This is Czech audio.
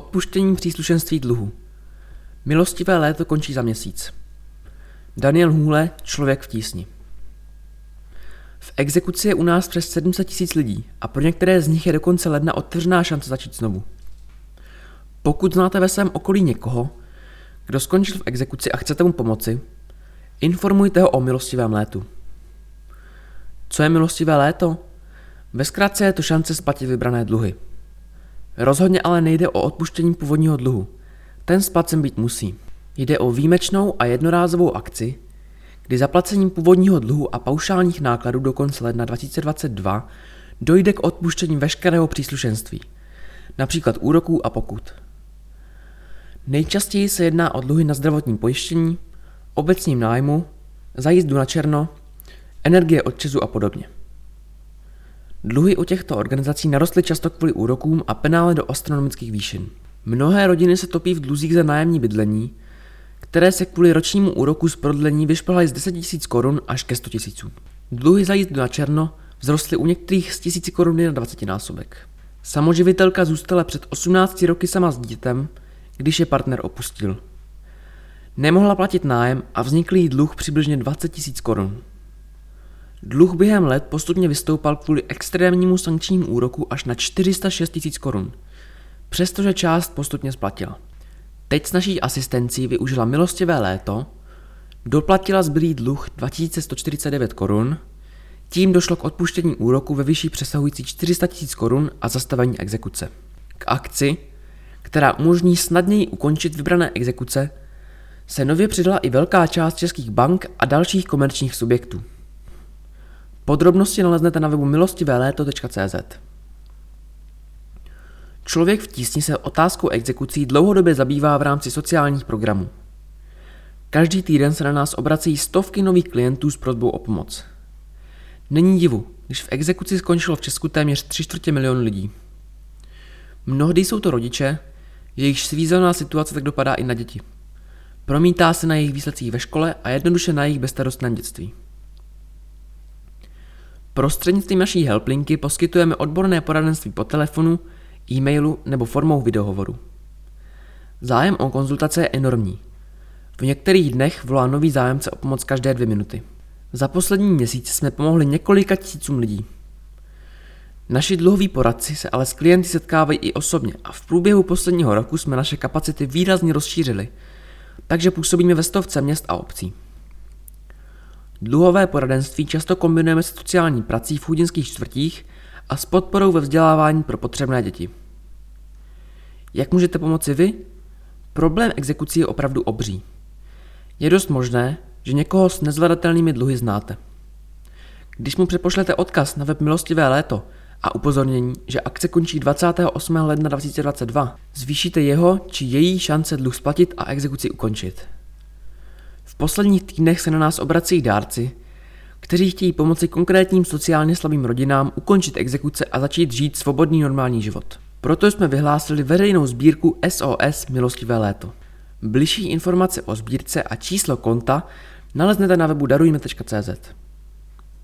Odpuštění příslušenství dluhu. Milostivé léto končí za měsíc. Daniel Hůle, člověk v tísni. V exekuci je u nás přes 700 tisíc lidí a pro některé z nich je do konce ledna otevřená šance začít znovu. Pokud znáte ve svém okolí někoho, kdo skončil v exekuci a chcete mu pomoci, informujte ho o milostivém létu. Co je milostivé léto? Ve zkratce je to šance splatit vybrané dluhy. Rozhodně ale nejde o odpuštění původního dluhu. Ten splacen být musí. Jde o výjimečnou a jednorázovou akci, kdy zaplacením původního dluhu a paušálních nákladů do konce ledna 2022 dojde k odpuštění veškerého příslušenství, například úroků a pokut. Nejčastěji se jedná o dluhy na zdravotní pojištění, obecním nájmu, za jízdu na černo, energie od a podobně. Dluhy u těchto organizací narostly často kvůli úrokům a penále do astronomických výšin. Mnohé rodiny se topí v dluzích za nájemní bydlení, které se kvůli ročnímu úroku z prodlení vyšplhaly z 10 000 korun až ke 100 000. Dluhy za jízdu na černo vzrostly u některých z 1000 koruny na 20 násobek. Samoživitelka zůstala před 18 roky sama s dítem, když je partner opustil. Nemohla platit nájem a vznikl jí dluh přibližně 20 000 korun. Dluh během let postupně vystoupal kvůli extrémnímu sankčnímu úroku až na 406 000 korun, přestože část postupně splatila. Teď s naší asistencí využila milostivé léto, doplatila zbylý dluh 2149 korun, tím došlo k odpuštění úroku ve výši přesahující 400 000 korun a zastavení exekuce. K akci, která umožní snadněji ukončit vybrané exekuce, se nově přidala i velká část českých bank a dalších komerčních subjektů. Podrobnosti naleznete na webu milostivéléto.cz. Člověk v tísni se otázkou exekucí dlouhodobě zabývá v rámci sociálních programů. Každý týden se na nás obrací stovky nových klientů s prozbou o pomoc. Není divu, když v exekuci skončilo v Česku téměř 3 čtvrtě milionu lidí. Mnohdy jsou to rodiče, jejichž svízelná situace tak dopadá i na děti. Promítá se na jejich výsledcích ve škole a jednoduše na jejich bezstarostném dětství. Prostřednictvím naší helplinky poskytujeme odborné poradenství po telefonu, e-mailu nebo formou videohovoru. Zájem o konzultace je enormní. V některých dnech volá nový zájemce o pomoc každé dvě minuty. Za poslední měsíc jsme pomohli několika tisícům lidí. Naši dluhoví poradci se ale s klienty setkávají i osobně a v průběhu posledního roku jsme naše kapacity výrazně rozšířili, takže působíme ve stovce měst a obcí. Dluhové poradenství často kombinujeme s sociální prací v chudinských čtvrtích a s podporou ve vzdělávání pro potřebné děti. Jak můžete pomoci vy? Problém exekucí je opravdu obří. Je dost možné, že někoho s nezvladatelnými dluhy znáte. Když mu přepošlete odkaz na web Milostivé léto a upozornění, že akce končí 28. ledna 2022, zvýšíte jeho či její šance dluh splatit a exekuci ukončit. Posledních týdnech se na nás obrací dárci, kteří chtějí pomoci konkrétním sociálně slabým rodinám ukončit exekuce a začít žít svobodný normální život. Proto jsme vyhlásili veřejnou sbírku SOS Milostivé léto. Bližší informace o sbírce a číslo konta naleznete na webu darujme.cz.